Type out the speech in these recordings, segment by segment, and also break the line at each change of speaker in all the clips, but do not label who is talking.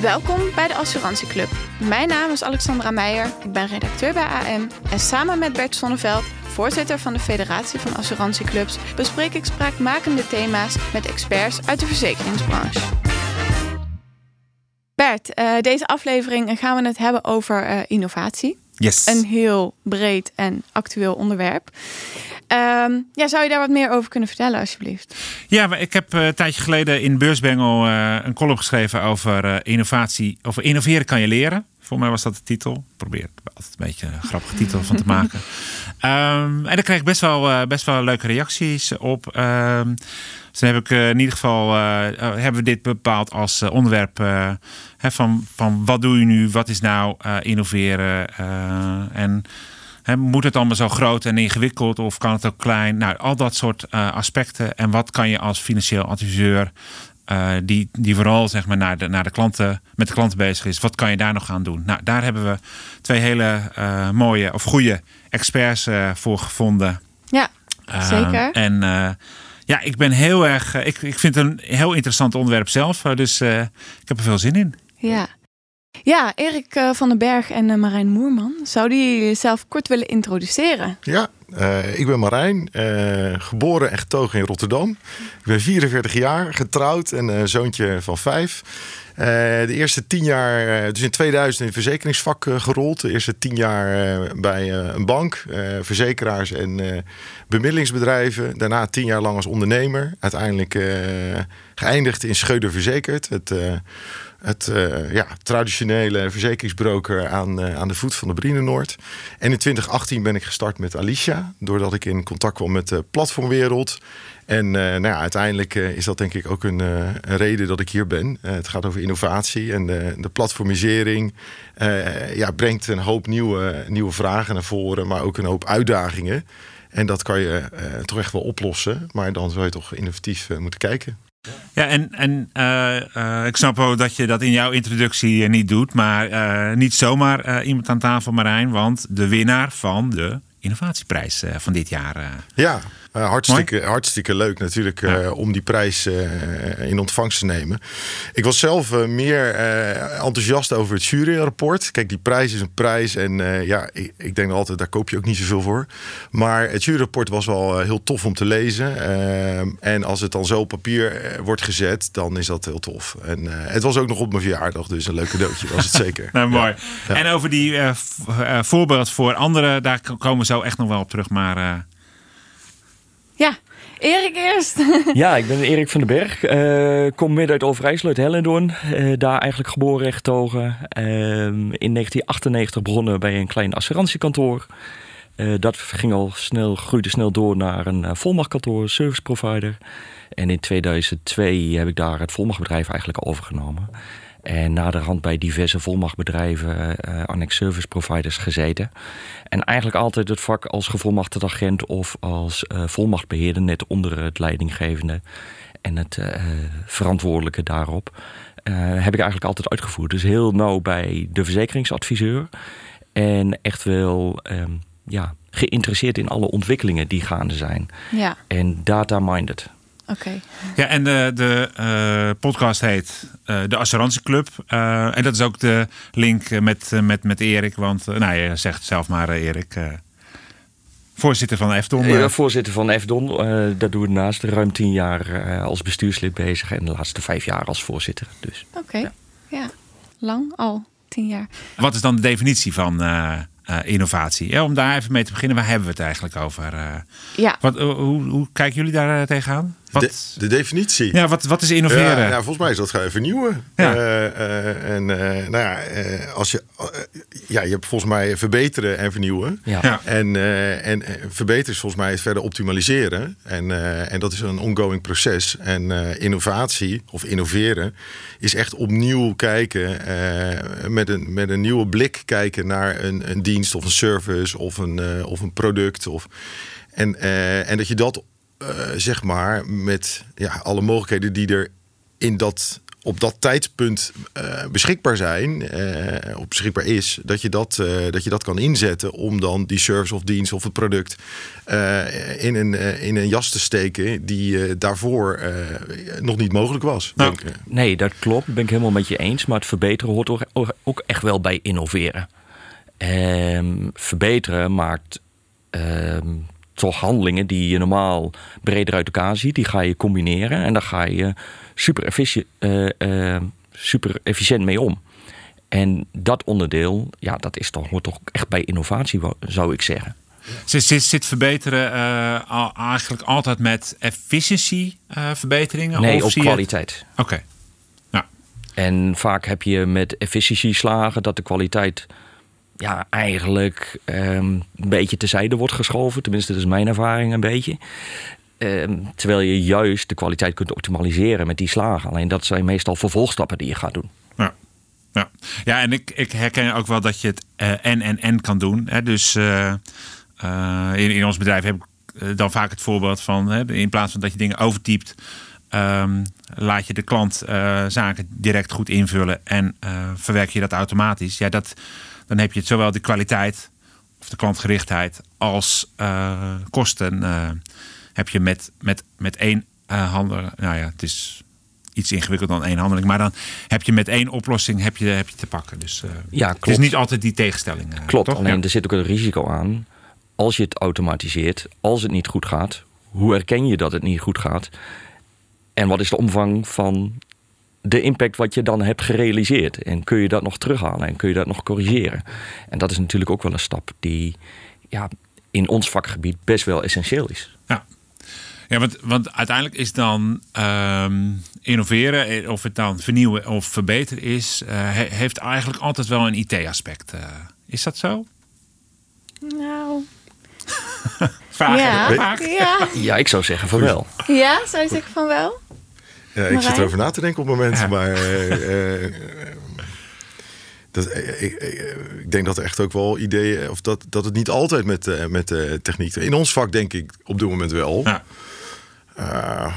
Welkom bij de Assurantieclub. Mijn naam is Alexandra Meijer, ik ben redacteur bij AM en samen met Bert Sonneveld, voorzitter van de Federatie van Assurantieclubs, bespreek ik spraakmakende thema's met experts uit de verzekeringsbranche. Bert, uh, deze aflevering gaan we het hebben over uh, innovatie.
Yes.
Een heel breed en actueel onderwerp. Um, ja, zou je daar wat meer over kunnen vertellen, alsjeblieft?
Ja, ik heb uh, een tijdje geleden in Beursbengel uh, een column geschreven over uh, innovatie. Over innoveren kan je leren. Voor mij was dat de titel. Ik probeer er altijd een beetje een grappige titel van te maken. Um, en daar kreeg ik best wel, best wel leuke reacties op. Um, dan heb ik in ieder geval hebben we dit bepaald als onderwerp hè, van, van wat doe je nu, wat is nou innoveren en He, moet het allemaal zo groot en ingewikkeld of kan het ook klein? Nou, al dat soort uh, aspecten. En wat kan je als financieel adviseur, uh, die, die vooral zeg maar, naar, de, naar de klanten, met de klanten bezig is, wat kan je daar nog aan doen? Nou, daar hebben we twee hele uh, mooie of goede experts voor gevonden.
Ja, zeker.
En ja, ik ben heel erg. ik, ik vind het een heel interessant onderwerp zelf. dus ik heb er veel zin in.
Ja. Ja, Erik van den Berg en Marijn Moerman. Zouden jullie jezelf kort willen introduceren?
Ja, uh, ik ben Marijn, geboren en getogen in Rotterdam. Ik ben 44 jaar, getrouwd en een zoontje van vijf. De eerste tien jaar, dus in 2000 in het verzekeringsvak gerold. De eerste tien jaar bij een bank, verzekeraars en bemiddelingsbedrijven. Daarna tien jaar lang als ondernemer. Uiteindelijk geëindigd in Scheuder Verzekerd. Het het ja, traditionele verzekeringsbroker aan, aan de voet van de Brienenoord. En in 2018 ben ik gestart met Alicia, doordat ik in contact kwam met de platformwereld. En uh, nou ja, uiteindelijk is dat denk ik ook een, een reden dat ik hier ben. het gaat over innovatie en de, de platformisering ja, brengt een hoop nieuwe, nieuwe vragen naar voren, maar ook een hoop uitdagingen. En dat kan je toch echt wel oplossen, maar dan zou je toch innovatief moeten kijken.
Ja, en, en uh, ik snap ook dat je dat in jouw introductie niet doet, maar niet zomaar iemand aan tafel, Marijn, want de winnaar van de innovatieprijs van dit jaar.
Ja, uh, hartstikke, hartstikke leuk natuurlijk uh, ja. om die prijs uh, in ontvangst te nemen. Ik was zelf meer enthousiast over het juryrapport. Kijk, die prijs is een prijs en ja, ik, ik, denk altijd, daar koop je ook niet zoveel voor. Maar het juryrapport was wel heel tof om te lezen. en als het dan zo op papier wordt gezet, dan is dat heel tof. En het was ook nog op mijn verjaardag, dus een leuk cadeautje was het zeker.
nou, mooi. Ja. En over die voorbeeld voor anderen, daar komen we zo echt nog wel op terug, maar...
Erik eerst.
ja, ik ben Erik van den Berg. Uh, kom midden uit Overijssel, uit Hellendoorn. Uh, daar eigenlijk geboren en getogen. Uh, in 1998 begonnen bij een klein assurantiekantoor. dat ging al snel, groeide snel door naar een volmachtkantoor, service provider. En in 2002 heb ik daar het volmachtbedrijf eigenlijk overgenomen. En naderhand bij diverse volmachtbedrijven, uh, annex service providers gezeten. En eigenlijk altijd het vak als gevolmachtigd agent of als uh, volmachtbeheerder, net onder het leidinggevende en het uh, verantwoordelijke daarop. heb ik eigenlijk altijd uitgevoerd. Dus heel nauw bij de verzekeringsadviseur. En echt wel um, ja, geïnteresseerd in alle ontwikkelingen die gaande zijn.
Ja.
En data-minded.
Oké. Okay.
Ja, en de, de uh, podcast heet uh, De Assurantieclub. Uh, en dat is ook de link met, met, met Erik. Want, nou, je zegt zelf maar, Erik. voorzitter van EFDON.
Ja, voorzitter van EFDON. dat doe ik naast ruim tien jaar als bestuurslid bezig. En de laatste vijf jaar als voorzitter. Dus,
Oké, okay. ja. ja. Lang al, tien jaar.
Wat is dan de definitie van uh, innovatie. Ja, om daar even mee te beginnen, waar hebben we het eigenlijk over? Uh,
ja.
Wat, uh, hoe, hoe kijken jullie daar tegenaan? Wat,
de, de, definitie.
Ja, wat, wat is innoveren?
Ja, ja, volgens mij is dat gaan vernieuwen. Ja. en nou ja, als je, ja, je hebt volgens mij verbeteren en vernieuwen.
Ja.
En, en verbeteren is volgens mij het verder optimaliseren. En, en dat is een ongoing proces. En innovatie of innoveren is echt opnieuw kijken met, een, met een nieuwe blik kijken naar een, een dienst of een service of een, uh, of een product. Of, en, uh, en dat je dat zeg maar met ja, alle mogelijkheden die er in dat op dat tijdpunt eh, beschikbaar zijn, eh, of beschikbaar is, dat je dat, eh, dat je dat kan inzetten om dan die service of dienst of het product eh, in, een, eh, in een jas te steken die eh, daarvoor eh, nog niet mogelijk was.
Nou.
Nee, dat klopt. Ben ik helemaal met je eens. Maar het verbeteren hoort ook- ook- ook echt wel bij innoveren. Ehm, verbeteren maakt ehm, toch handelingen die je normaal breder uit elkaar ziet. Die ga je combineren en daar ga je super, effici- eh, eh, super efficiënt mee om. En dat onderdeel, ja, dat is toch, hoort toch echt bij innovatie, zou ik zeggen.
Zit, zit, zit verbeteren eh, eigenlijk altijd met efficiency eh, verbeteringen?
Nee,
of
op
het-
kwaliteit.
Oké. Nou,
En vaak heb je met efficiëntieslagen dat de kwaliteit ja, eigenlijk ehm, een beetje terzijde wordt geschoven. Tenminste, dat is mijn ervaring een beetje. Ehm, terwijl je juist de kwaliteit kunt optimaliseren met die slagen. Alleen dat zijn meestal vervolgstappen die je gaat doen.
Ja. Ja, ja en ik, ik herken ook wel dat je het eh, en en en kan doen. Hè? Dus eh, eh, in, in ons bedrijf heb ik dan vaak het voorbeeld van... Hè, in plaats van dat je dingen overtypt... ehm, laat je de klant zaken direct goed invullen... en verwerk je dat automatisch. Ja, dat, dan heb je het zowel de kwaliteit of de klantgerichtheid... als eh, kosten eh, heb je met, met, met één eh handel... Nou ja, het is iets ingewikkelder dan één handeling. Maar dan heb je met één oplossing heb je, heb je te pakken. Dus
Ja,
het is
klopt.
niet altijd die tegenstelling.
Klopt,
toch?
alleen
Ja.
er zit ook een risico aan. Als je het automatiseert, als het niet goed gaat, hoe herken je dat het niet goed gaat? En wat is de omvang van de impact wat je dan hebt gerealiseerd? En kun je dat nog terughalen en kun je dat nog corrigeren? En dat is natuurlijk ook wel een stap die ja, in ons vakgebied best wel essentieel is.
Ja, ja want, want uiteindelijk is dan ehm, innoveren, eh, of het dan vernieuwen of verbeteren is, eh, he- heeft eigenlijk altijd wel een IT-aspect. eh. is dat zo?
Nou,
Vraag,
ja.
vraag.
Ja.
Ja, ik zou zeggen van wel.
ja, zou je zeggen van wel?
Ja, ik zit erover na te denken op het moment,
Ja.
maar eh, eh, dat, eh, ik, ik- ik denk dat er echt ook wel ideeën, of dat, dat het niet altijd met, eh, met eh, techniek. In ons vak denk ik op dit moment wel.
Ja.
Eh,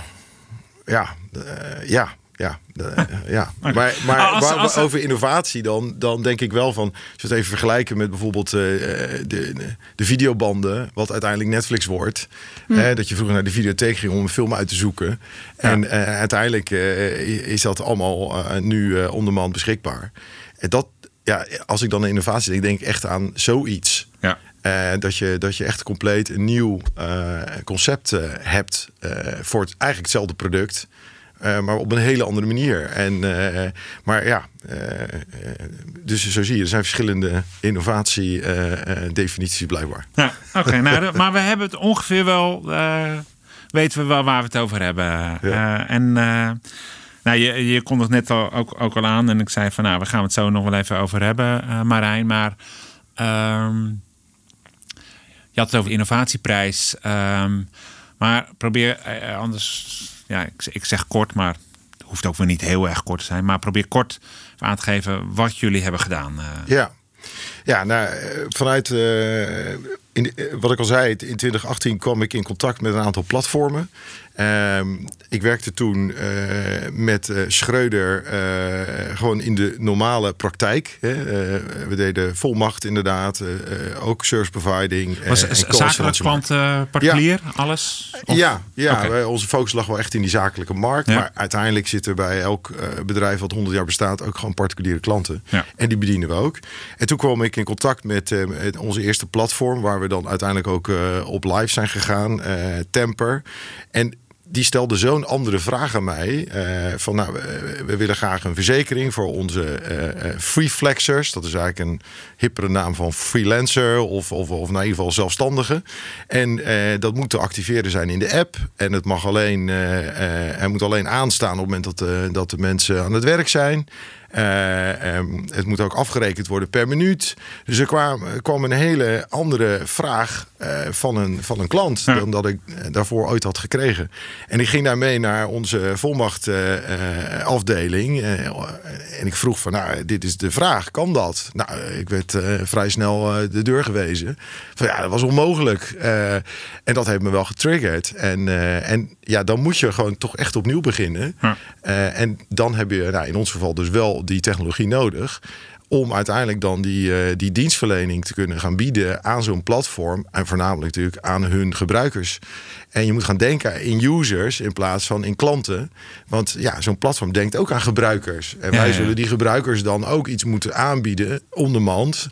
ja, eh, ja, ja, eh, ja. Maar, maar
Als-
waar-
als-
over innovatie dan, dan denk ik wel van, als we het even vergelijken met bijvoorbeeld eh, de, de, de videobanden, wat uiteindelijk Netflix wordt. Eh, dat je vroeger naar de videotheek ging om een film uit te zoeken. En eh, uiteindelijk eh, is dat allemaal eh, nu eh on demand beschikbaar. En dat, ja, als ik dan aan innovatie denk, denk ik echt aan zoiets.
Ja.
Eh, dat, je, dat je echt compleet een nieuw eh, concept eh, hebt eh, voor het, eigenlijk hetzelfde product. Eh, maar op een hele andere manier. En, eh, maar ja, eh, dus zo zie je, er zijn verschillende innovatie-definities blijkbaar.
Ja, oké. nou, maar we hebben het ongeveer wel, weten we wel waar we het over hebben.
Ja.
En nou, je, je kon het net al, ook, ook al aan en ik zei van nou, we gaan het zo nog wel even over hebben, Marijn. Maar ehm, je had het over innovatieprijs. ehm, maar probeer anders, ja, ik, zeg kort, maar het hoeft ook weer niet heel erg kort te zijn. Maar probeer kort aan te geven wat jullie hebben gedaan. eh.
Ja, ja nou, eh, vanuit eh, in, wat ik al zei, in 2018 kwam ik in contact met een aantal platformen. Ehm, ik werkte toen eh, met eh, Schreuder eh, gewoon in de normale praktijk. Hè. We deden volmacht inderdaad, ook service providing.
Was zakelijk klant particulier, alles? Of-
Ja, ja wij- onze focus lag wel echt in die zakelijke markt.
Ja.
Maar uiteindelijk zitten bij elk bedrijf wat 100 jaar bestaat ook gewoon particuliere klanten.
Ja.
En die bedienen we ook. En toen kwam ik in contact met, onze eerste platform, waar we dan uiteindelijk ook op live zijn gegaan, Temper. En die stelde zo'n andere vraag aan mij. eh, van nou, we, willen graag een verzekering voor onze eh eh, free flexers. Dat is eigenlijk een hippere naam van freelancer of, of, of in ieder geval zelfstandige. En dat moet te activeren zijn in de app. En het mag alleen, hij moet alleen aanstaan op het moment dat, dat de mensen aan het werk zijn. Eh, ehm, het moet ook afgerekend worden per minuut. Dus er kwam, kwam een hele andere vraag eh, van, een, van een klant
Ja.
dan dat ik eh, daarvoor ooit had gekregen. En ik ging daarmee naar onze volmachtafdeling. en ik vroeg van, nou, dit is de vraag, kan dat? Nou, ik werd vrij snel de deur gewezen. Van ja, dat was onmogelijk. En dat heeft me wel getriggerd. En, en ja, dan moet je gewoon toch echt opnieuw beginnen.
Ja.
En dan heb je nou, in ons geval dus wel die technologie nodig. Om uiteindelijk dan die, eh, die dienstverlening te kunnen gaan bieden aan zo'n platform. En voornamelijk natuurlijk aan hun gebruikers. En je moet gaan denken in users in plaats van in klanten. Want ja, zo'n platform denkt ook aan gebruikers. En wij
ja.
zullen die gebruikers dan ook iets moeten aanbieden on demand.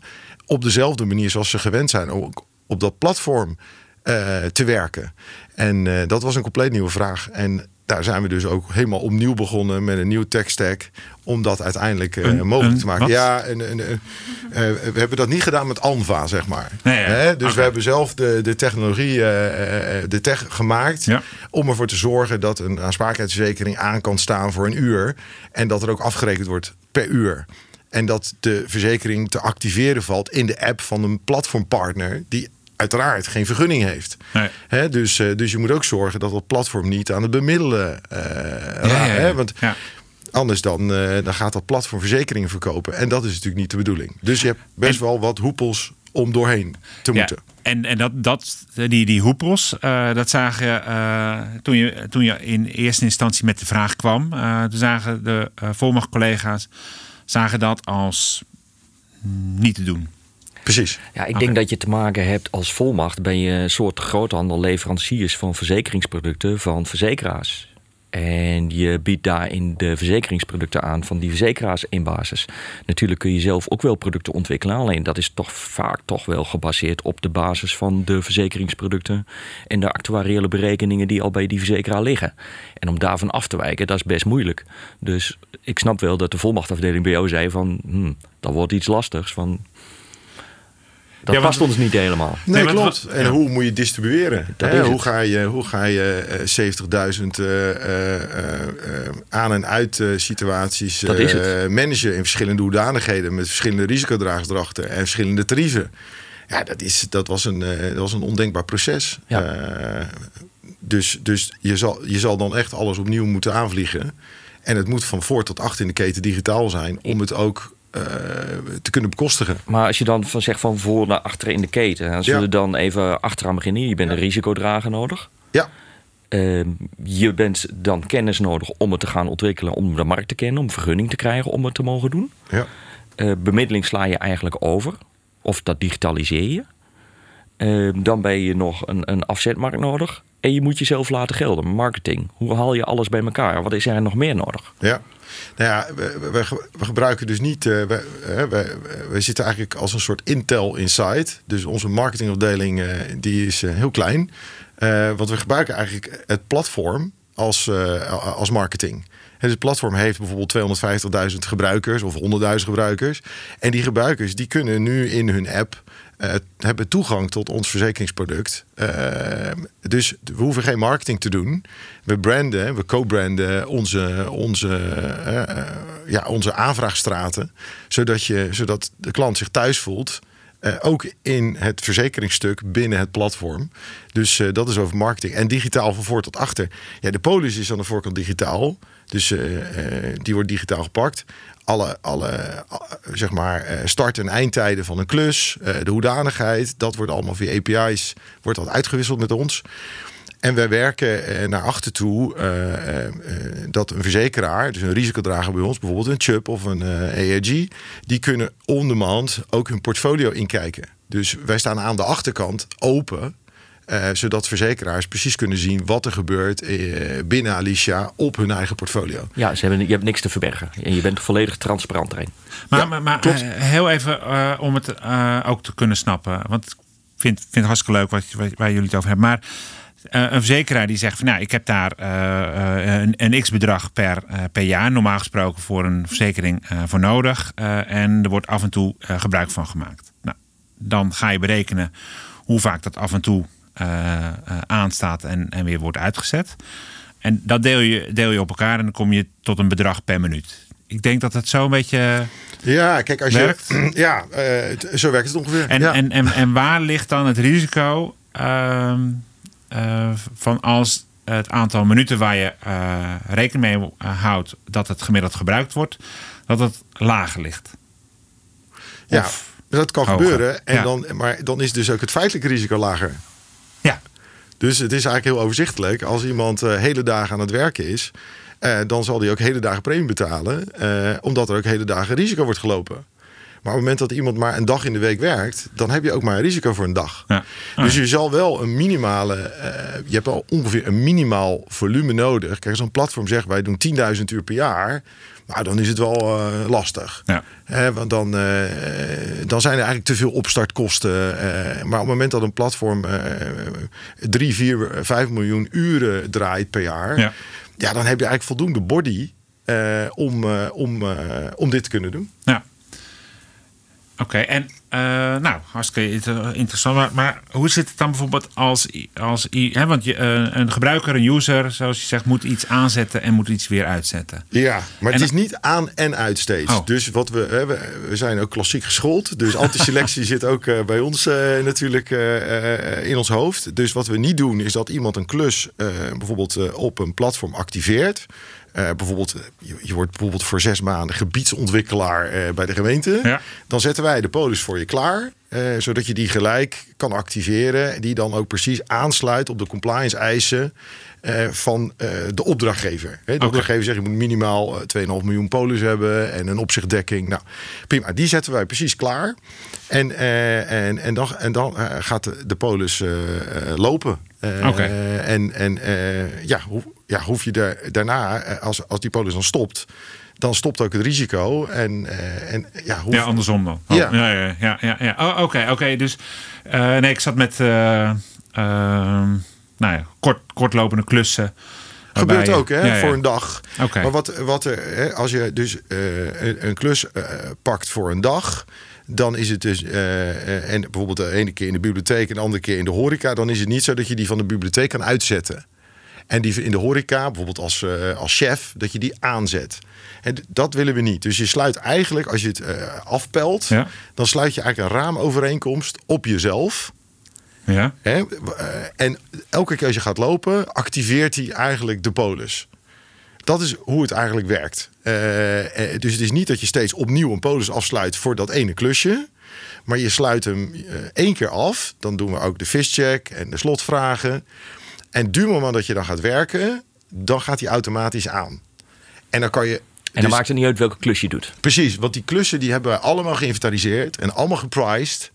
Op dezelfde manier zoals ze gewend zijn ook op dat platform eh, te werken. En eh, dat was een compleet nieuwe vraag. En daar zijn we dus ook helemaal opnieuw begonnen met een nieuw tech stack. Om dat uiteindelijk eh,
Een-
mogelijk
een
te maken.
wat?
Ja, een, een, een- eh, we hebben dat niet gedaan met Anva, zeg maar.
Nee, ja.
Hè? Dus we hebben zelf de, de technologie, eh, de tech gemaakt.
Ja.
Om ervoor te zorgen dat een aansprakelijkheidsverzekering aan kan staan voor een uur. En dat er ook afgerekend wordt per uur. En dat de verzekering te activeren valt in de app van een platformpartner. Die uiteraard geen vergunning heeft.
Nee.
Dus, eh, dus je moet ook zorgen dat dat platform niet aan het bemiddelen eh raakt.
ja,
hè?
ja.
Want anders dan, eh, dan gaat dat platform verzekeringen verkopen. En dat is natuurlijk niet de bedoeling. Dus je hebt best wel wat hoepels om doorheen te moeten.
En, en dat, dat, die, die hoepels, dat zagen je, toen je toen je in eerste instantie met de vraag kwam. toen zagen de uh, volmachtcollega's zagen dat als mm, niet te doen.
Precies.
Ja, ik denk dat je te maken hebt als volmacht. Ben je een soort groothandel leveranciers van verzekeringsproducten van verzekeraars. En je biedt daarin de verzekeringsproducten aan van die verzekeraars in basis. Natuurlijk kun je zelf ook wel producten ontwikkelen. Alleen dat is toch vaak toch wel gebaseerd op de basis van de verzekeringsproducten. En de actuariële berekeningen die al bij die verzekeraar liggen. En om daarvan af te wijken, dat is best moeilijk. Dus ik snap wel dat de volmachtafdeling bij jou zei van... Hmm, dat wordt iets lastigs. Van, dat
Ja, want-
past ons niet helemaal.
Nee, klopt. En
ja.
hoe moet je distribueren? Hè, hoe,
het.
ga je, hoe ga je eh, 70.000 eh, eh, eh, aan- en uit eh, situaties eh, managen in verschillende hoedanigheden met verschillende risicodraagdrachten en verschillende tarieven? Ja, dat, is, dat, was, een, eh, dat was een ondenkbaar proces.
Ja.
Eh, dus dus je, zal, je zal dan echt alles opnieuw moeten aanvliegen. En het moet van voor tot achter in de keten digitaal zijn om het ook eh, te kunnen bekostigen.
Maar als je dan van zegt van voor naar achteren in de keten, dan zullen
Ja.
dan even achteraan beginnen. Je bent een risicodrager nodig.
Ja,
Ehm, je bent dan kennis nodig om het te gaan ontwikkelen, om de markt te kennen, om vergunning te krijgen om het te mogen doen.
ja.
Eh, bemiddeling sla je eigenlijk over, of dat digitaliseer je. Ehm, dan ben je nog een, een afzetmarkt nodig. En je moet jezelf laten gelden. Marketing. Hoe haal je alles bij elkaar? Wat is er nog meer nodig?
Ja. Nou ja, we, we- we, ge- we gebruiken dus niet. eh, we, hè, we, we zitten eigenlijk als een soort Intel inside. Dus onze marketingafdeling eh, die is eh, heel klein. Eh, want we gebruiken eigenlijk het platform als, eh, als marketing. Dus het platform heeft bijvoorbeeld 250.000 gebruikers of 100.000 gebruikers. En die gebruikers die kunnen nu in hun app eh, hebben toegang tot ons verzekeringsproduct. Eh, dus we hoeven geen marketing te doen. We branden, we co-branden onze, onze, eh, ja, onze aanvraagstraten. Zodat, je, zodat de klant zich thuis voelt. ook in het verzekeringsstuk binnen het platform. Dus dat is over marketing. En digitaal van voor tot achter. Ja, de polis is aan de voorkant digitaal. Dus eh, eh, die wordt digitaal gepakt. Alle, alle eh, zeg maar, start- en eindtijden van een klus, de hoedanigheid, dat wordt allemaal via API's, wordt dat uitgewisseld met ons. En wij werken naar achter toe dat een verzekeraar, dus een risicodrager bij ons, bijvoorbeeld een Chubb of een AIG, die kunnen on demand ook hun portfolio inkijken. Dus wij staan aan de achterkant open, eh, zodat verzekeraars precies kunnen zien wat er gebeurt eh, binnen Alicia op hun eigen portfolio.
Ja, ze hebben, je hebt niks te verbergen. En je bent volledig transparant erin.
Maar,
Ja,
maar, maar
klopt.
eh, heel even eh, om het eh, ook te kunnen snappen. Want ik vind, vind het hartstikke leuk wat, wat- waar jullie het over hebben. Maar eh, een verzekeraar die zegt van nou, ik heb daar eh, eh, een, een x-bedrag per, eh, per jaar, normaal gesproken voor een verzekering eh, voor nodig. Eh, en er wordt af en toe gebruik van gemaakt. Nou, dan ga je berekenen hoe vaak dat af en toe aanstaat en, en weer wordt uitgezet. En dat deel je, deel je op elkaar en dan kom je tot een bedrag per minuut. ik denk dat het zo een beetje
Ja, kijk, als
Werkt?
je. Ja, eh, zo werkt het ongeveer.
En,
ja.
en, en, en waar ligt dan het risico ehm, eh, van als het aantal minuten waar je eh, rekening mee eh, houdt dat het gemiddeld gebruikt wordt, dat het lager ligt?
ja, dat kan
hoger.
gebeuren. En
Ja.
dan, maar dan is dus ook het feitelijke risico lager.
Ja,
Dus het is eigenlijk heel overzichtelijk. Als iemand eh, hele dagen aan het werken is, eh, dan zal hij ook hele dagen premie betalen, eh, omdat er ook hele dagen risico wordt gelopen. Maar op het moment dat iemand maar een dag in de week werkt, dan heb je ook maar een risico voor een dag.
ja.
Dus je zal wel een minimale, je hebt al ongeveer een minimaal volume nodig. Kijk, een platform zegt wij doen 10.000 uur per jaar, nou dan is het wel eh, lastig.
Ja.
Want dan, eh, dan zijn er eigenlijk te veel opstartkosten. eh, maar op het moment dat een platform eh 3, 4, 5 miljoen uren draait per jaar,
Ja.
ja. dan heb je eigenlijk voldoende body om, om, om dit te kunnen doen.
Ja. Oké, en eh, nou, hartstikke inter- interessant. Maar, maar hoe zit het dan bijvoorbeeld als, als hè, want je, eh, een gebruiker, een user, zoals je zegt, moet iets aanzetten en moet iets weer uitzetten.
Ja, maar
En
het is niet aan en uit steeds.
Oh.
Dus wat we, hè, we, we zijn ook klassiek geschoold. Dus antiselectie zit ook eh, bij ons natuurlijk in ons hoofd. Dus wat we niet doen is dat iemand een klus bijvoorbeeld op een platform activeert. Eh, bijvoorbeeld, eh, je, je wordt bijvoorbeeld voor zes maanden gebiedsontwikkelaar eh, bij de gemeente.
Ja.
Dan zetten wij de polis voor je klaar. zodat je die gelijk kan activeren. Die dan ook precies aansluit op de compliance eisen van de opdrachtgever. Hè, de opdrachtgever zegt je moet minimaal eh, 2,5 miljoen polis hebben. En een opzichtdekking. Nou prima, die zetten wij precies klaar. En, en, en dan, en dan gaat de, de polis lopen.
Oké.
En, en ja, hoe, ja, hoef je daar, daarna, eh, als, als die polis dan stopt, dan stopt ook het risico. En, eh, en ja, hoef,
Ja, andersom dan. Oh,
Ja.
ja, ja, ja, ja. Oh, oké, oké. Dus eh, nee, ik zat met eh, ehm, nou ja, kort, kortlopende klussen.
Gebeurt ook, hè,
Ja, ja.
voor een dag. Maar wat, wat er, hè, als je dus een, een klus pakt voor een dag, dan is het dus, en bijvoorbeeld de ene keer in de bibliotheek en de andere keer in de horeca, dan is het niet zo dat je die van de bibliotheek kan uitzetten. En die in de horeca, bijvoorbeeld als, eh, als chef, dat je die aanzet. En dat willen we niet. Dus je sluit eigenlijk, als je het eh, afpelt,
Ja.
dan sluit je eigenlijk een raamovereenkomst op jezelf.
Ja,
Hè? Eh, En elke keer als je gaat lopen, activeert hij eigenlijk de polis. Dat is hoe het eigenlijk werkt. Dus het is niet dat je steeds opnieuw een polis afsluit voor dat ene klusje. Maar je sluit hem één keer af. Dan doen we ook de fischeck en de slotvragen. En duur moment dat je dan gaat werken, dan gaat hij automatisch aan. En dan kan je.
En dan
dus-
maakt het niet uit welke klus je doet.
Precies, want die klussen die hebben we allemaal geïnventariseerd en allemaal gepriced.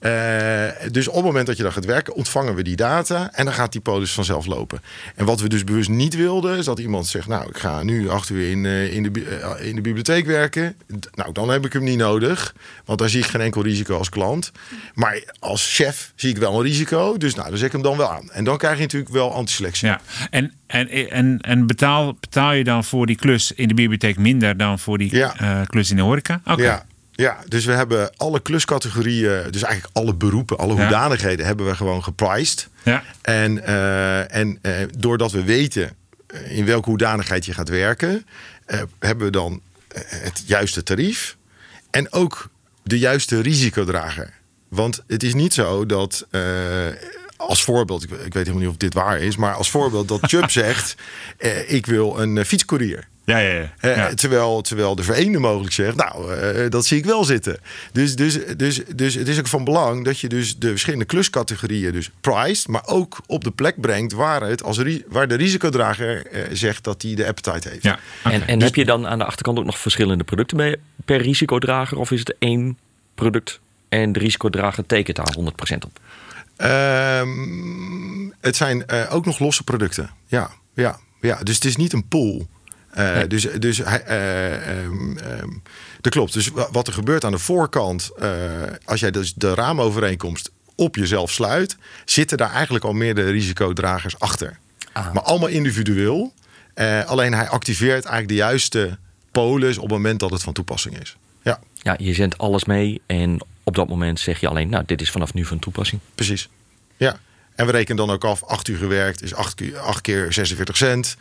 Eh, dus op het moment dat je dan gaat werken, ontvangen we die data en dan gaat die polis vanzelf lopen. En wat we dus bewust niet wilden, is dat iemand zegt: Nou, ik ga nu acht uur in, eh, in, de, eh, in de bibliotheek werken. D- Nou, dan heb ik hem niet nodig, want daar zie ik geen enkel risico als klant. Maar als chef zie ik wel een risico, dus nou, dan zet ik hem dan wel aan. En dan krijg je natuurlijk wel antiselectie.
ja. En, en, en, en betaal, betaal je dan voor die klus in de bibliotheek minder dan voor die
Ja.
klus in de horeca? Oké.
Ja, ja, dus we hebben alle kluscategorieën, dus eigenlijk alle beroepen, alle
Ja.
hoedanigheden hebben we gewoon gepriced.
Ja.
En, eh, en eh, doordat we weten eh, in welke hoedanigheid je gaat werken, hebben we dan het juiste tarief en ook de juiste risicodrager. Want het is niet zo dat. als voorbeeld, ik, ik weet helemaal niet of dit waar is, maar als voorbeeld dat Chubb zegt: Ik wil een fietscourier.
Ja, ja, ja.
Eh,
ja.
terwijl, terwijl de vereende mogelijk zegt, nou, eh, dat zie ik wel zitten. Dus, dus, dus, dus het is ook van belang dat je dus de verschillende kluscategorieën dus priced, maar ook op de plek brengt waar, het als ri- waar de risicodrager eh, zegt dat hij de appetite heeft.
Ja.
En, en heb je dan aan de achterkant ook nog verschillende producten bij, per risicodrager? Of is het één product en de risicodrager tekent daar 100% op?
Ehm, het zijn eh, ook nog losse producten. Ja, ja, ja. Dus het is niet een pool. Eh. Dus, dus hij, ehm, dat klopt. Dus wa- wat er gebeurt aan de voorkant, eh, als jij dus de raamovereenkomst op jezelf sluit, zitten daar eigenlijk al meerdere risicodragers achter.
Ah.
Maar allemaal individueel. Alleen hij activeert eigenlijk de juiste polis op het moment dat het van toepassing is. Ja,
Ja, je zendt alles mee en op dat moment zeg je alleen, nou, dit is vanaf nu van toepassing.
precies. Ja. En we rekenen dan ook af, 8 uur gewerkt is 8 keer, 8 keer 46 cent.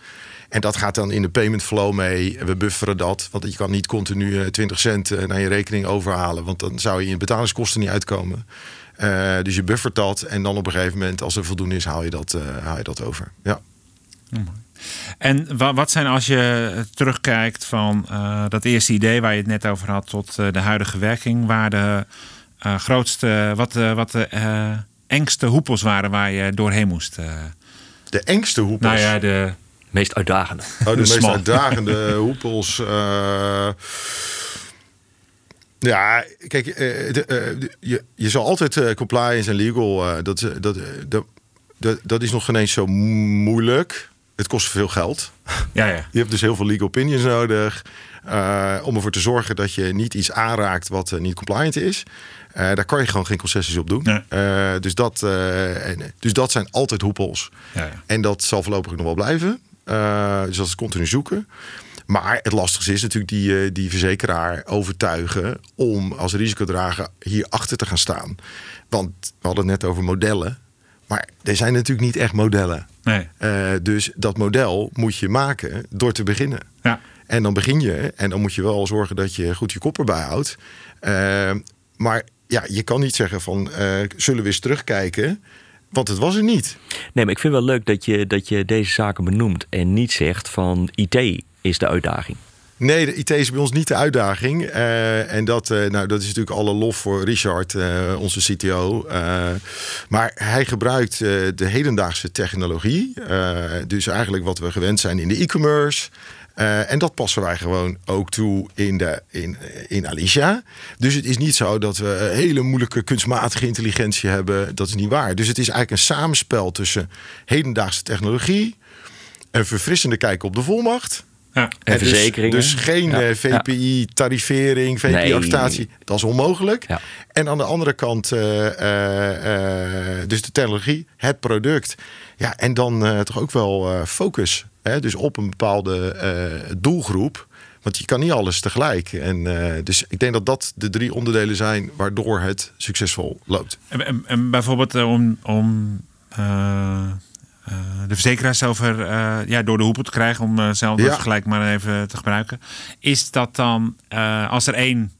En dat gaat dan in de payment flow mee. We bufferen dat, want je kan niet continu 20 cent naar je rekening overhalen. Want dan zou je in betalingskosten niet uitkomen. Uh, dus je buffert dat en dan op een gegeven moment, als er voldoende is, haal je dat, haal je dat over. Ja.
En wat zijn als je terugkijkt van dat eerste idee waar je het net over had tot de huidige werking, waar de grootste, wat, wat de engste hoepels waren waar je doorheen moest?
De engste hoepels?
Nou ja, de
meest uitdagende.
Oh, de, de meest uitdagende hoepels. Ja, kijk, uh, de, uh, je, je zal altijd uh, compliance en legal, dat, dat, dat, dat, dat is nog geen eens zo moeilijk. Het kost veel geld.
Ja, ja.
Je hebt dus heel veel legal opinions nodig om ervoor te zorgen dat je niet iets aanraakt wat niet compliant is. Daar kan je gewoon geen concessies op doen. Nee. dus, dat, en, dus dat zijn altijd hoepels. Ja, ja. En dat zal voorlopig nog wel blijven. dus dat is continu zoeken. Maar het lastigste is natuurlijk die, eh, die verzekeraar overtuigen om als risicodrager hier achter te gaan staan. Want we hadden het net over modellen. Maar er zijn natuurlijk niet echt modellen.
Nee.
Uh, dus dat model moet je maken door te beginnen.
Ja.
En dan begin je en dan moet je wel zorgen dat je goed je kop erbij houdt. Uh, maar ja, je kan niet zeggen van zullen we eens terugkijken. Want het was er niet.
Nee, maar ik vind wel leuk dat je, dat je deze zaken benoemt en niet zegt van IT is de uitdaging.
Nee, de IT is bij ons niet de uitdaging. Uh, en dat, uh, nou, dat is natuurlijk alle lof voor Richard, uh, onze CTO. maar hij gebruikt de hedendaagse technologie. dus eigenlijk wat we gewend zijn in de e-commerce. En dat passen wij gewoon ook toe in, de, in, in Alicia. Dus het is niet zo dat we hele moeilijke kunstmatige intelligentie hebben. Dat is niet waar. Dus het is eigenlijk een samenspel tussen hedendaagse technologie, een verfrissende kijk op de volmacht
ja. En, dus- verzekeringen.
Dus, geen ja. VPI, tarivering, VPI-acceptatie. Dat is onmogelijk.
Ja.
En aan de andere kant, uh, uh, dus de technologie, het product. Ja, en dan toch ook wel focus. Hè? Dus op een bepaalde doelgroep. Want je kan niet alles tegelijk. En, dus ik denk dat dat de drie onderdelen zijn waardoor het succesvol loopt.
En, en, en bijvoorbeeld om, om uh, de verzekeraars over uh, ja, door de hoepel te krijgen, om zelf ja. vergelijk maar even te gebruiken. Is dat dan, als er één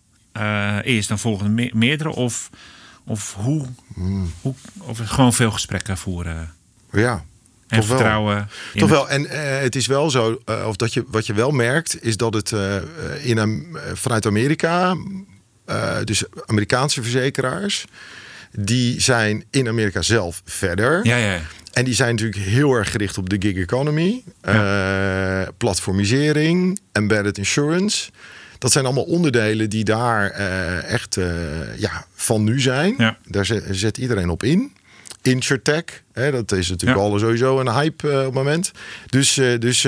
is, dan volgen me meerdere? Of, of hoe, hmm. hoe? Of gewoon veel gesprekken voeren?
Ja.
En vertrouwen.
Wel. Toch wel. En het is wel zo, of dat je, wat je wel merkt, is dat het in een, vanuit Amerika, dus Amerikaanse verzekeraars, die zijn in Amerika zelf verder.
Ja, ja.
En die zijn natuurlijk heel erg gericht op de gig economy, ja. platformisering, embedded insurance. Dat zijn allemaal onderdelen die daar echt ja, van nu zijn.
Ja.
Daar zet, zet, iedereen op in. Insurtech, hè, dat is natuurlijk ja. al sowieso een hype op het moment. Dus, dus,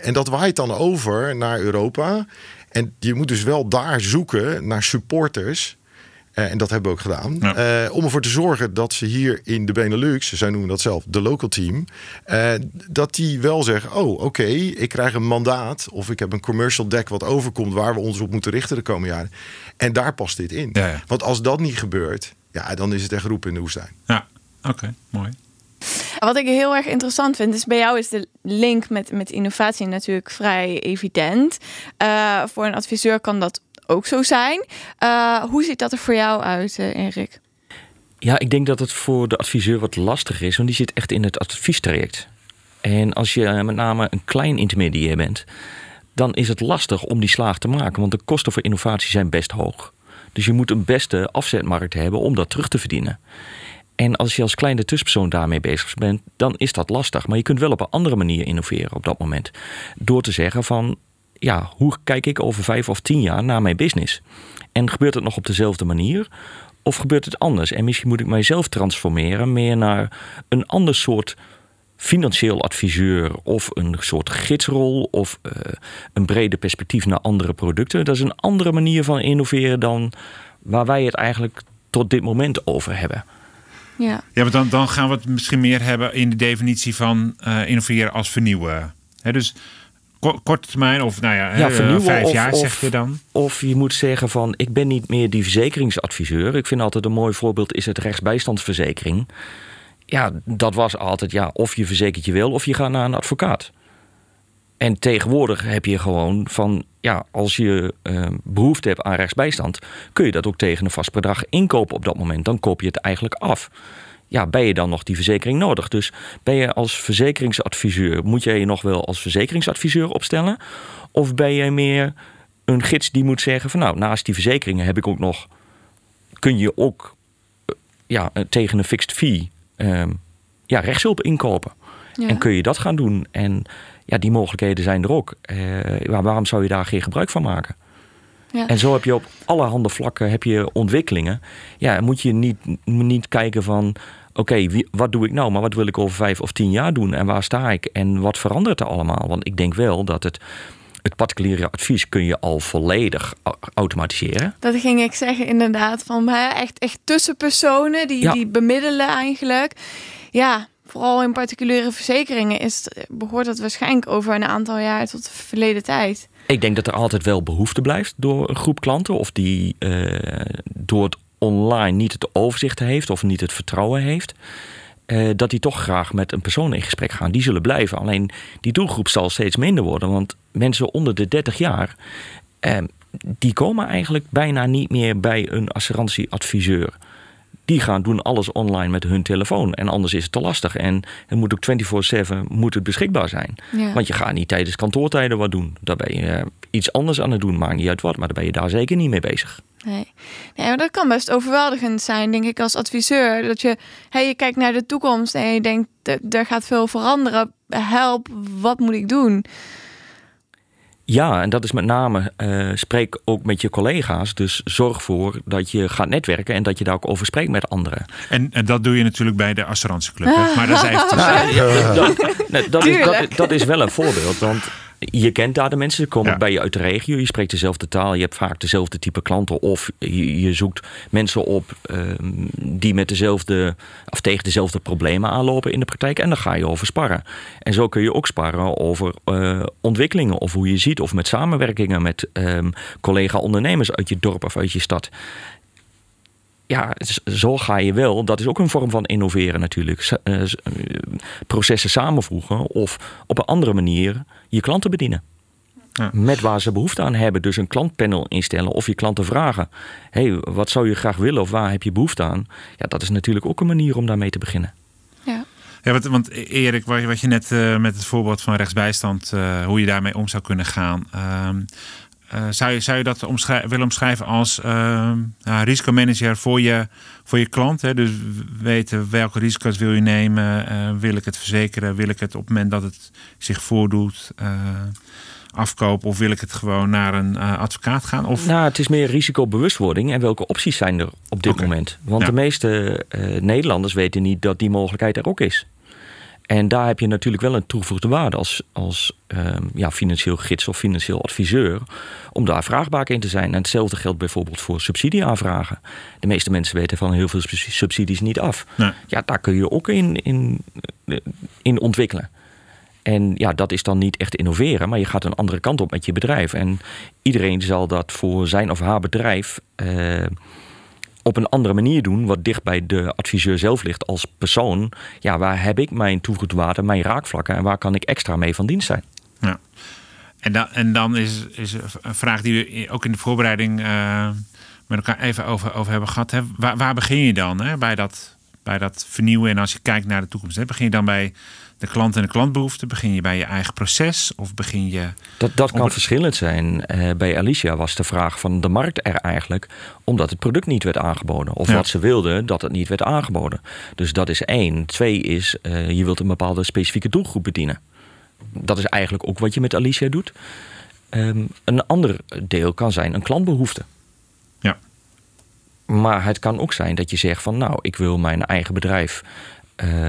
en dat waait dan over naar Europa. En je moet dus wel daar zoeken naar supporters en dat hebben we ook gedaan. Ja. Om ervoor te zorgen dat ze hier in de Benelux, zij noemen dat zelf de local team, dat die wel zeggen: Oh, oké, okay, ik krijg een mandaat of ik heb een commercial deck wat overkomt waar we ons op moeten richten de komende jaren. En daar past dit in.
Ja.
Want als dat niet gebeurt, ja, dan is het echt roep in de woestijn.
Ja, oké, okay, mooi.
Wat ik heel erg interessant vind, is bij jou is de link met, met innovatie natuurlijk vrij evident. Uh, voor een adviseur kan dat ook zo zijn. Uh, hoe ziet dat er voor jou uit, uh, Erik?
Ja, ik denk dat het voor de adviseur wat lastiger is, want die zit echt in het adviestraject. En als je met name een klein intermediair bent, dan is het lastig om die slaag te maken, want de kosten voor innovatie zijn best hoog. Dus je moet een beste afzetmarkt hebben om dat terug te verdienen. En als je als kleine tussenpersoon daarmee bezig bent, dan is dat lastig. Maar je kunt wel op een andere manier innoveren op dat moment. Door te zeggen van ja, hoe kijk ik over vijf of tien jaar naar mijn business? En gebeurt het nog op dezelfde manier? Of gebeurt het anders? En misschien moet ik mijzelf transformeren meer naar een ander soort financieel adviseur of een soort gidsrol of uh, een brede perspectief naar andere producten. Dat is een andere manier van innoveren dan waar wij het eigenlijk tot dit moment over hebben.
Ja,
ja maar dan, dan gaan we het misschien meer hebben in de definitie van uh, innoveren als vernieuwen. He, dus korte termijn of nou ja, ja vernieuwen, vijf of, jaar zeg je dan?
Of je moet zeggen van ik ben niet meer die verzekeringsadviseur. Ik vind altijd een mooi voorbeeld is het rechtsbijstandsverzekering. ja, dat was altijd ja, of je verzekert je wil of je gaat naar een advocaat. En tegenwoordig heb je gewoon van, ja, als je uh, behoefte hebt aan rechtsbijstand, kun je dat ook tegen een vast bedrag inkopen op dat moment. Dan koop je het eigenlijk af. Ja, ben je dan nog die verzekering nodig? Dus ben je als verzekeringsadviseur, moet jij je nog wel als verzekeringsadviseur opstellen? Of ben je meer een gids die moet zeggen van nou, naast die verzekeringen heb ik ook nog, kun je ook eh, ja, tegen een fixed fee um, ja, rechtshulp inkopen. En kun je dat gaan doen? En ja, die mogelijkheden zijn er ook. Uh, waarom zou je daar geen gebruik van maken? Ja. En zo heb je op allerhande vlakken heb je ontwikkelingen. Ja, moet je niet, niet kijken van... oké, wat doe ik nou? Maar wat wil ik over vijf of tien jaar doen? En waar sta ik? En wat verandert er allemaal? Want ik denk wel dat het... Het particuliere advies kun je al volledig automatiseren.
Dat ging ik zeggen, inderdaad. Van echt, echt tussenpersonen die, die bemiddelen eigenlijk. Ja, vooral in particuliere verzekeringen is, behoort dat waarschijnlijk over een aantal jaar tot de verleden tijd.
Ik denk dat er altijd wel behoefte blijft door een groep klanten, of die uh, door het online niet het overzicht heeft of niet het vertrouwen heeft. Uh, dat die toch graag met een persoon in gesprek gaan. Die zullen blijven. Alleen die doelgroep zal steeds minder worden. Want mensen onder de 30 jaar. Uh, die komen eigenlijk bijna niet meer bij een assurantieadviseur die gaan doen alles online met hun telefoon. En anders is het te lastig. En het moet ook 24-7 moet het beschikbaar zijn. Want je gaat niet tijdens kantoortijden wat doen. Daar ben je eh, iets anders aan het doen. Maakt niet uit wat, maar daar ben je daar zeker niet mee bezig.
Nee. nee, maar dat kan best overweldigend zijn, denk ik, als adviseur. Dat je, hey, je kijkt naar de toekomst en je denkt, er gaat veel veranderen. Help, wat moet ik doen?
Ja, en dat is met name, uh, spreek ook met je collega's. Dus zorg voor dat je gaat netwerken en dat je daar ook over spreekt met anderen.
En, en dat doe je natuurlijk bij de assurantieclub. Maar dat is
dat, is, dat, dat is wel een voorbeeld. Want je kent daar de mensen, ze komen bij je uit de regio, je spreekt dezelfde taal, je hebt vaak dezelfde type klanten of je, je zoekt mensen op ehm, die met dezelfde of tegen dezelfde problemen aanlopen in de praktijk en dan ga je over sparren. En zo kun je ook sparren over uh, ontwikkelingen of hoe je ziet of met samenwerkingen met um, collega-ondernemers uit je dorp of uit je stad ja, zo ga je wel. Dat is ook een vorm van innoveren natuurlijk. Eh, processen samenvoegen of op een andere manier je klanten bedienen. Ja. Met waar ze behoefte aan hebben. Dus een klantpanel instellen of je klanten vragen: hey, wat zou je graag willen of waar heb je behoefte aan? Ja, dat is natuurlijk ook een manier om daarmee te beginnen.
Ja. Ja, want, want Erik, wat je net uh, met het voorbeeld van rechtsbijstand, uh, hoe je daarmee om zou kunnen gaan. Uh, zou, je, zou je dat willen omschrijven als uh, risicomanager voor je, voor je klant? Hè? Dus weten welke risico's wil je nemen? Uh, wil ik het verzekeren? Wil ik het op het moment dat het zich voordoet uh, afkopen? Of wil ik het gewoon naar een advocaat gaan? Of...
Nou, het is meer risicobewustwording en welke opties zijn er op dit moment? Want de meeste Nederlanders weten niet dat die mogelijkheid er ook is. En daar heb je natuurlijk wel een toegevoegde waarde als, als ehm, ja, financieel gids of financieel adviseur. Om daar vraagbaar in te zijn. En hetzelfde geldt bijvoorbeeld voor subsidieaanvragen. De meeste mensen weten van heel veel subsidies niet af. Nee. Ja, daar kun je ook in, in, in ontwikkelen. En ja, dat is dan niet echt innoveren, maar je gaat een andere kant op met je bedrijf. En iedereen zal dat voor zijn of haar bedrijf. Uh, op een andere manier doen, wat dicht bij de adviseur zelf ligt als persoon. Ja, waar heb ik mijn toegevoegde waarde, mijn raakvlakken en waar kan ik extra mee van dienst zijn? Ja.
En dan, en dan is, is een vraag die we ook in de voorbereiding uh, met elkaar even over, over hebben gehad. Hè? Waar, waar begin je dan hè? Bij, dat, bij dat vernieuwen? En als je kijkt naar de toekomst, hè? begin je dan bij de klant en de klantbehoeften? Begin je bij je eigen proces of begin je...
Dat, dat kan verschillend zijn. Uh, bij Alicia was de vraag van de markt er eigenlijk... omdat het product niet werd aangeboden. Of wat ze wilden, dat het niet werd aangeboden. Dus dat is één. Twee is, uh, je wilt een bepaalde specifieke doelgroep bedienen. Dat is eigenlijk ook wat je met Alicia doet. Um, een ander deel kan zijn een klantbehoefte. Ja. Maar het kan ook zijn dat je zegt van... nou, ik wil mijn eigen bedrijf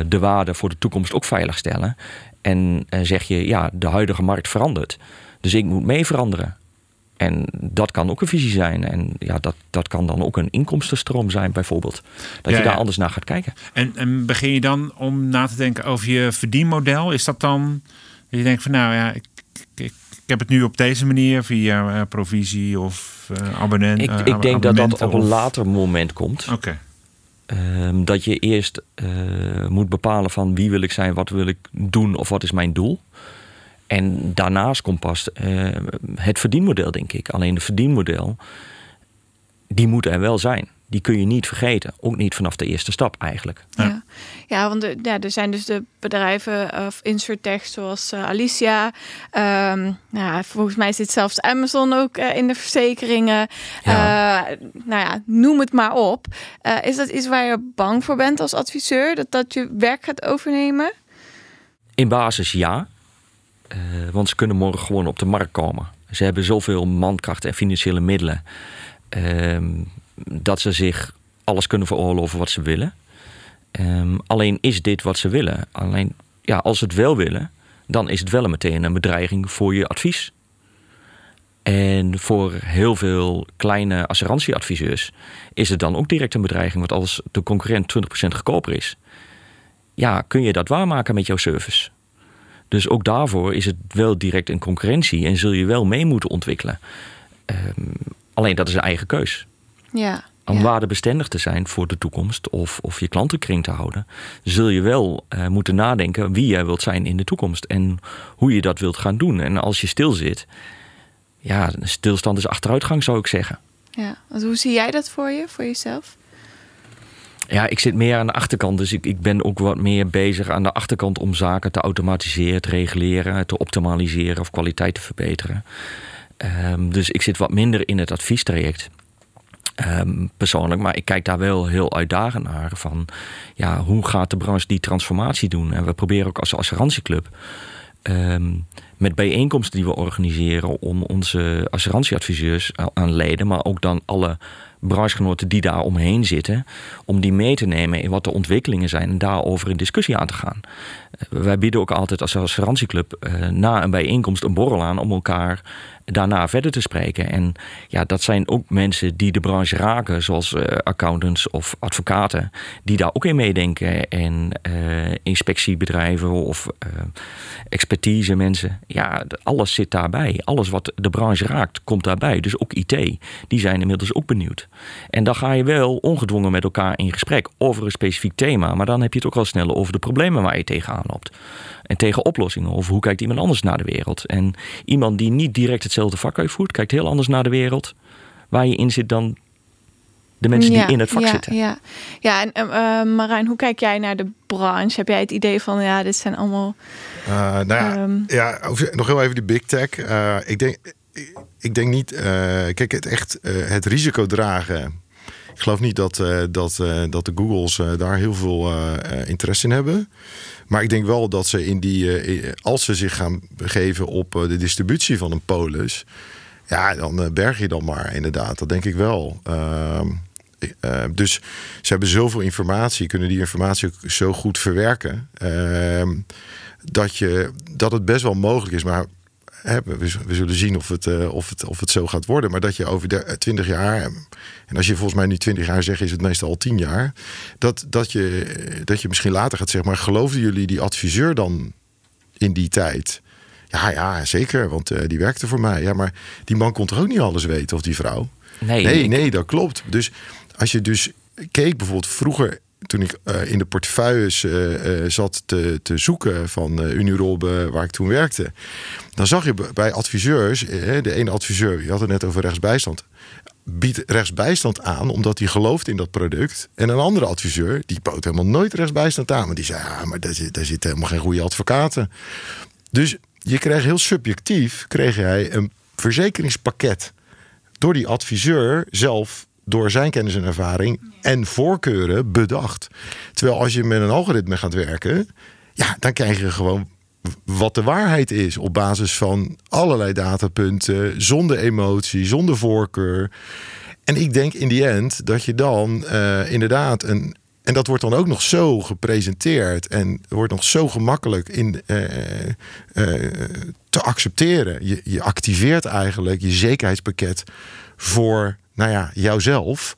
de waarde voor de toekomst ook veilig stellen. En uh, zeg je, ja, de huidige markt verandert. Dus ik moet mee veranderen. En dat kan ook een visie zijn. En ja, dat, dat kan dan ook een inkomstenstroom zijn, bijvoorbeeld. Dat je daar anders naar gaat kijken.
En, en begin je dan om na te denken over je verdienmodel? Is dat dan dat je denkt van nou ja, ik, ik, ik heb het nu op deze manier via uh, provisie of uh, abonnent?
Ik, ik denk dat dat op een later moment komt.
Oké.
Ehm, dat je eerst eh, moet bepalen van wie wil ik zijn, wat wil ik doen of wat is mijn doel. En daarnaast komt pas uh, het verdienmodel, denk ik. Alleen het verdienmodel, die moet er wel zijn die kun je niet vergeten. Ook niet vanaf de eerste stap eigenlijk.
Ja, ja. want er, ja, er zijn dus de bedrijven of insurtech zoals uh, Alicia. Um, nou, volgens mij zit zelfs Amazon ook uh, in de verzekeringen. Ja. Uh, nou ja, noem het maar op. is dat iets waar je bang voor bent als adviseur? Dat dat je werk gaat overnemen?
In basis ja. want ze kunnen morgen gewoon op de markt komen. Ze hebben zoveel mankracht en financiële middelen. Ehm, dat ze zich alles kunnen veroorloven wat ze willen. Um, alleen is dit wat ze willen. Alleen ja, als ze het wel willen, dan is het wel meteen een bedreiging voor je advies. En voor heel veel kleine assurantieadviseurs is het dan ook direct een bedreiging. Want als de concurrent 20% goedkoper is, ja, kun je dat waarmaken met jouw service. Dus ook daarvoor is het wel direct een concurrentie en zul je wel mee moeten ontwikkelen. Um, alleen dat is een eigen keus.
Ja.
Om
ja.
waardebestendig te zijn voor de toekomst of, of je klantenkring te houden, zul je wel uh, moeten nadenken wie jij wilt zijn in de toekomst en hoe je dat wilt gaan doen. En als je stil zit, ja, stilstand is achteruitgang, zou ik zeggen.
Ja, want hoe zie jij dat voor je, voor jezelf?
Ja, ik zit meer aan de achterkant, dus ik, ik ben ook wat meer bezig aan de achterkant om zaken te automatiseren, te reguleren, te optimaliseren of kwaliteit te verbeteren. Um, dus ik zit wat minder in het adviestraject. Um, persoonlijk, maar ik kijk daar wel heel uitdagend naar. Van ja, hoe gaat de branche die transformatie doen? En we proberen ook als assurantieclub um, met bijeenkomsten die we organiseren om onze assurantieadviseurs aan leden, maar ook dan alle branchegenoten die daar omheen zitten, om die mee te nemen in wat de ontwikkelingen zijn en daarover in discussie aan te gaan. Uh, wij bieden ook altijd als assurantieclub uh, na een bijeenkomst een borrel aan om elkaar daarna verder te spreken. En ja, dat zijn ook mensen die de branche raken, zoals uh, accountants of advocaten, die daar ook in meedenken. En uh, inspectiebedrijven of uh, expertise mensen. Ja, alles zit daarbij. Alles wat de branche raakt, komt daarbij. Dus ook IT, die zijn inmiddels ook benieuwd. En dan ga je wel ongedwongen met elkaar in gesprek over een specifiek thema. Maar dan heb je het ook al sneller over de problemen waar je tegenaan loopt. En tegen oplossingen. Of hoe kijkt iemand anders naar de wereld. En iemand die niet direct hetzelfde vak uitvoert, kijkt heel anders naar de wereld waar je in zit dan de mensen
ja,
die in het vak
ja,
zitten.
Ja, ja en uh, Marijn, hoe kijk jij naar de branche? Heb jij het idee van, ja, dit zijn allemaal...
Uh, nou ja, um... ja, nog heel even die big tech. Uh, ik, denk, ik denk niet... kijk, het echt het risico dragen... Ik geloof niet dat, dat, dat de Googles daar heel veel interesse in hebben. Maar ik denk wel dat ze in die, als ze zich gaan begeven op de distributie van een polis, ja, dan berg je dan maar inderdaad. Dat denk ik wel. Uh, dus ze hebben zoveel informatie, kunnen die informatie ook zo goed verwerken, uh, dat, je, dat het best wel mogelijk is. Maar we, zullen zien of het, of, het, of het zo gaat worden. Maar dat je over de 20 jaar, en als je volgens mij nu 20 jaar zegt, is het meestal al 10 jaar. Dat, dat, je, dat je misschien later gaat zeggen, maar geloofden jullie die adviseur dan in die tijd? Ja, ja, zeker, want uh, die werkte voor mij. Ja, maar die man kon toch ook niet alles weten, of die vrouw?
Nee,
nee, nee dat klopt. Dus als je dus keek bijvoorbeeld vroeger toen ik uh, in de portefeuilles uh, uh, zat te, te zoeken van Unirobe, waar ik toen werkte, dan zag je bij adviseurs, de ene adviseur, je had het net over rechtsbijstand, biedt rechtsbijstand aan omdat hij gelooft in dat product. En een andere adviseur, die bood helemaal nooit rechtsbijstand aan, maar die zei, ja, maar daar, zit, daar zitten helemaal geen goede advocaten. Dus je kreeg heel subjectief, kreeg jij een verzekeringspakket door die adviseur zelf door zijn kennis en ervaring en voorkeuren bedacht. Terwijl als je met een algoritme gaat werken, ja, dan krijg je gewoon wat de waarheid is op basis van allerlei datapunten, zonder emotie, zonder voorkeur. En ik denk in die end dat je dan uh, inderdaad een. En dat wordt dan ook nog zo gepresenteerd en wordt nog zo gemakkelijk in, uh, uh, te accepteren. Je, activeert eigenlijk je zekerheidspakket voor nou ja, jouzelf.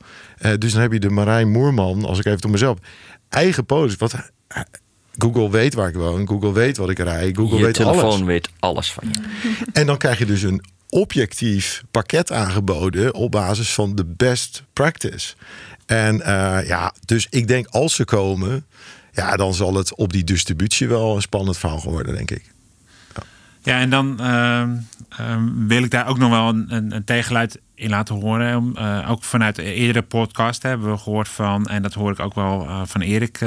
Dus dan heb je de Marijn Moerman, als ik even door mezelf, eigen polis. Wat Google weet waar ik woon, Google weet wat ik rij, Google
je
weet
telefoon
alles.
weet alles van je.
En dan krijg je dus een objectief pakket aangeboden op basis van de best practice. En uh, ja, dus ik denk als ze komen, ja, dan zal het op die distributie wel een spannend verhaal worden, denk ik.
Ja, en dan uh, wil ik daar ook nog wel een, een, een tegenluid in laten horen. Uh, ook vanuit de eerdere podcast hebben we gehoord van, en dat hoor ik ook wel uh, van Erik.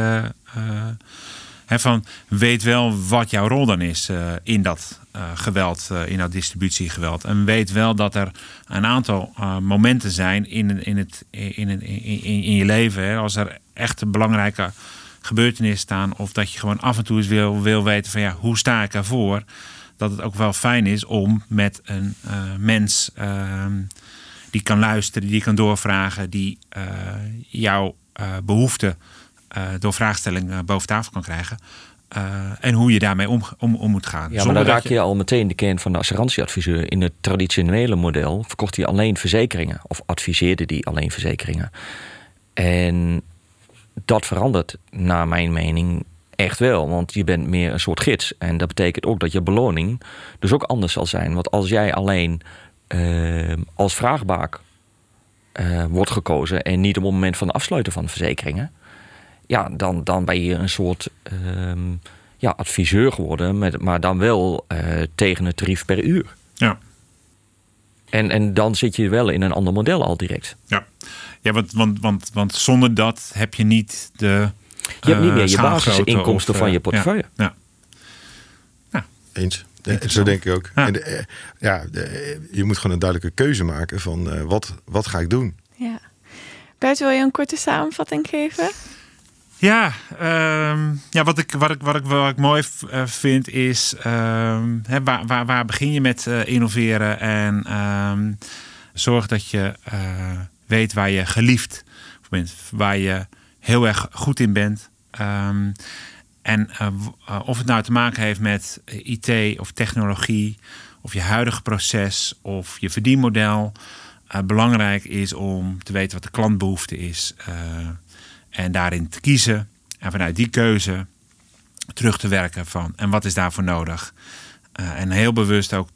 Van weet wel wat jouw rol dan is in dat geweld, in dat distributiegeweld. En weet wel dat er een aantal momenten zijn in, in, het, in, in, je leven. Hè, als er echt belangrijke gebeurtenissen staan. Of dat je gewoon af en toe eens wil, wil weten van ja, hoe sta ik ervoor? Dat het ook wel fijn is om met een uh, mens uh, die kan luisteren, die kan doorvragen, die uh, jouw behoeften door vraagstelling boven tafel kan krijgen. en hoe je daarmee om, om, om moet gaan.
Ja, maar dan raak je... je al meteen de kern van de assurantieadviseur. In het traditionele model verkocht hij alleen verzekeringen. Of adviseerde die alleen verzekeringen. En dat verandert naar mijn mening echt wel. Want je bent meer een soort gids. En dat betekent ook dat je beloning dus ook anders zal zijn. Want als jij alleen uh, als vraagbaak uh, wordt gekozen... en niet op het moment van het afsluiten van de verzekeringen... ja, dan, dan ben je een soort uh, ja, adviseur geworden... Met, maar dan wel uh, tegen het tarief per uur.
Ja.
En, en dan zit je wel in een ander model al direct.
Ja. Ja, want, want, want, want zonder dat heb je niet de.
Je hebt niet meer je basisinkomsten van je portefeuille.
Ja.
ja. Eens. De, zo denk ik ook. Ja, en de, ja de, je moet gewoon een duidelijke keuze maken van uh, wat, wat ga ik doen.
Ja. Bert, wil je een korte samenvatting geven?
Ja, um, ja wat, ik, wat, ik, wat, ik, wat ik mooi vind is... Hè, waar, waar, waar begin je met uh, innoveren en um, zorg dat je... Uh, weet waar je geliefd bent, waar je heel erg goed in bent. En of het nou te maken heeft met IT of technologie, of je huidige proces of je verdienmodel. Belangrijk is om te weten wat de klantbehoefte is en daarin te kiezen. En vanuit die keuze terug te werken van en wat is daarvoor nodig. en heel bewust ook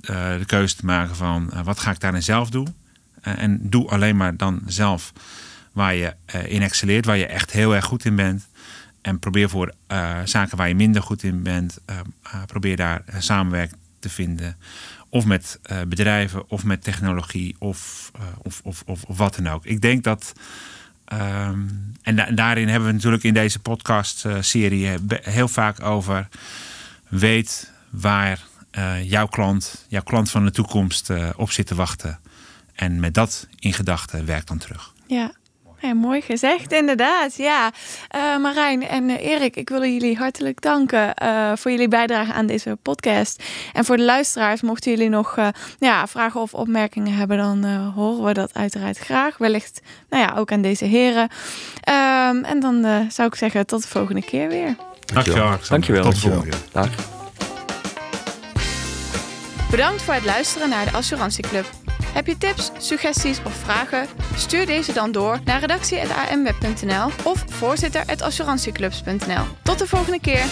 de keuze te maken van wat ga ik daarin zelf doen. Eh, en doe alleen maar dan zelf waar je eh, in excelleert, waar je echt heel erg goed in bent. En probeer voor zaken waar je minder goed in bent, probeer daar samenwerking te vinden. Of met bedrijven, of met technologie, of, of, of, of, wat dan ook. Ik denk dat. Um, en, da en, daarin hebben we natuurlijk in deze podcast-serie heel vaak over. Weet waar jouw klant, jouw klant van de toekomst op zit te wachten. En met dat in gedachten werkt dan terug.
Ja. Mooi gezegd, inderdaad. Ja, uh, Marijn en uh, Erik, ik wil jullie hartelijk danken uh, voor jullie bijdrage aan deze podcast. En voor de luisteraars, mochten jullie nog ja, vragen of opmerkingen hebben, dan horen we dat uiteraard graag. Wellicht nou ja, ook aan deze heren. Ehm, en dan zou ik zeggen, tot de volgende keer weer.
Dankjewel.
Dankjewel.
Tot de volgende keer.
Dag.
Bedankt voor het luisteren naar de Assurantieclub. Heb je tips, suggesties of vragen? Stuur deze dan door naar redactie.amweb.nl of voorzitter.assurantieclubs.nl. Tot de volgende keer!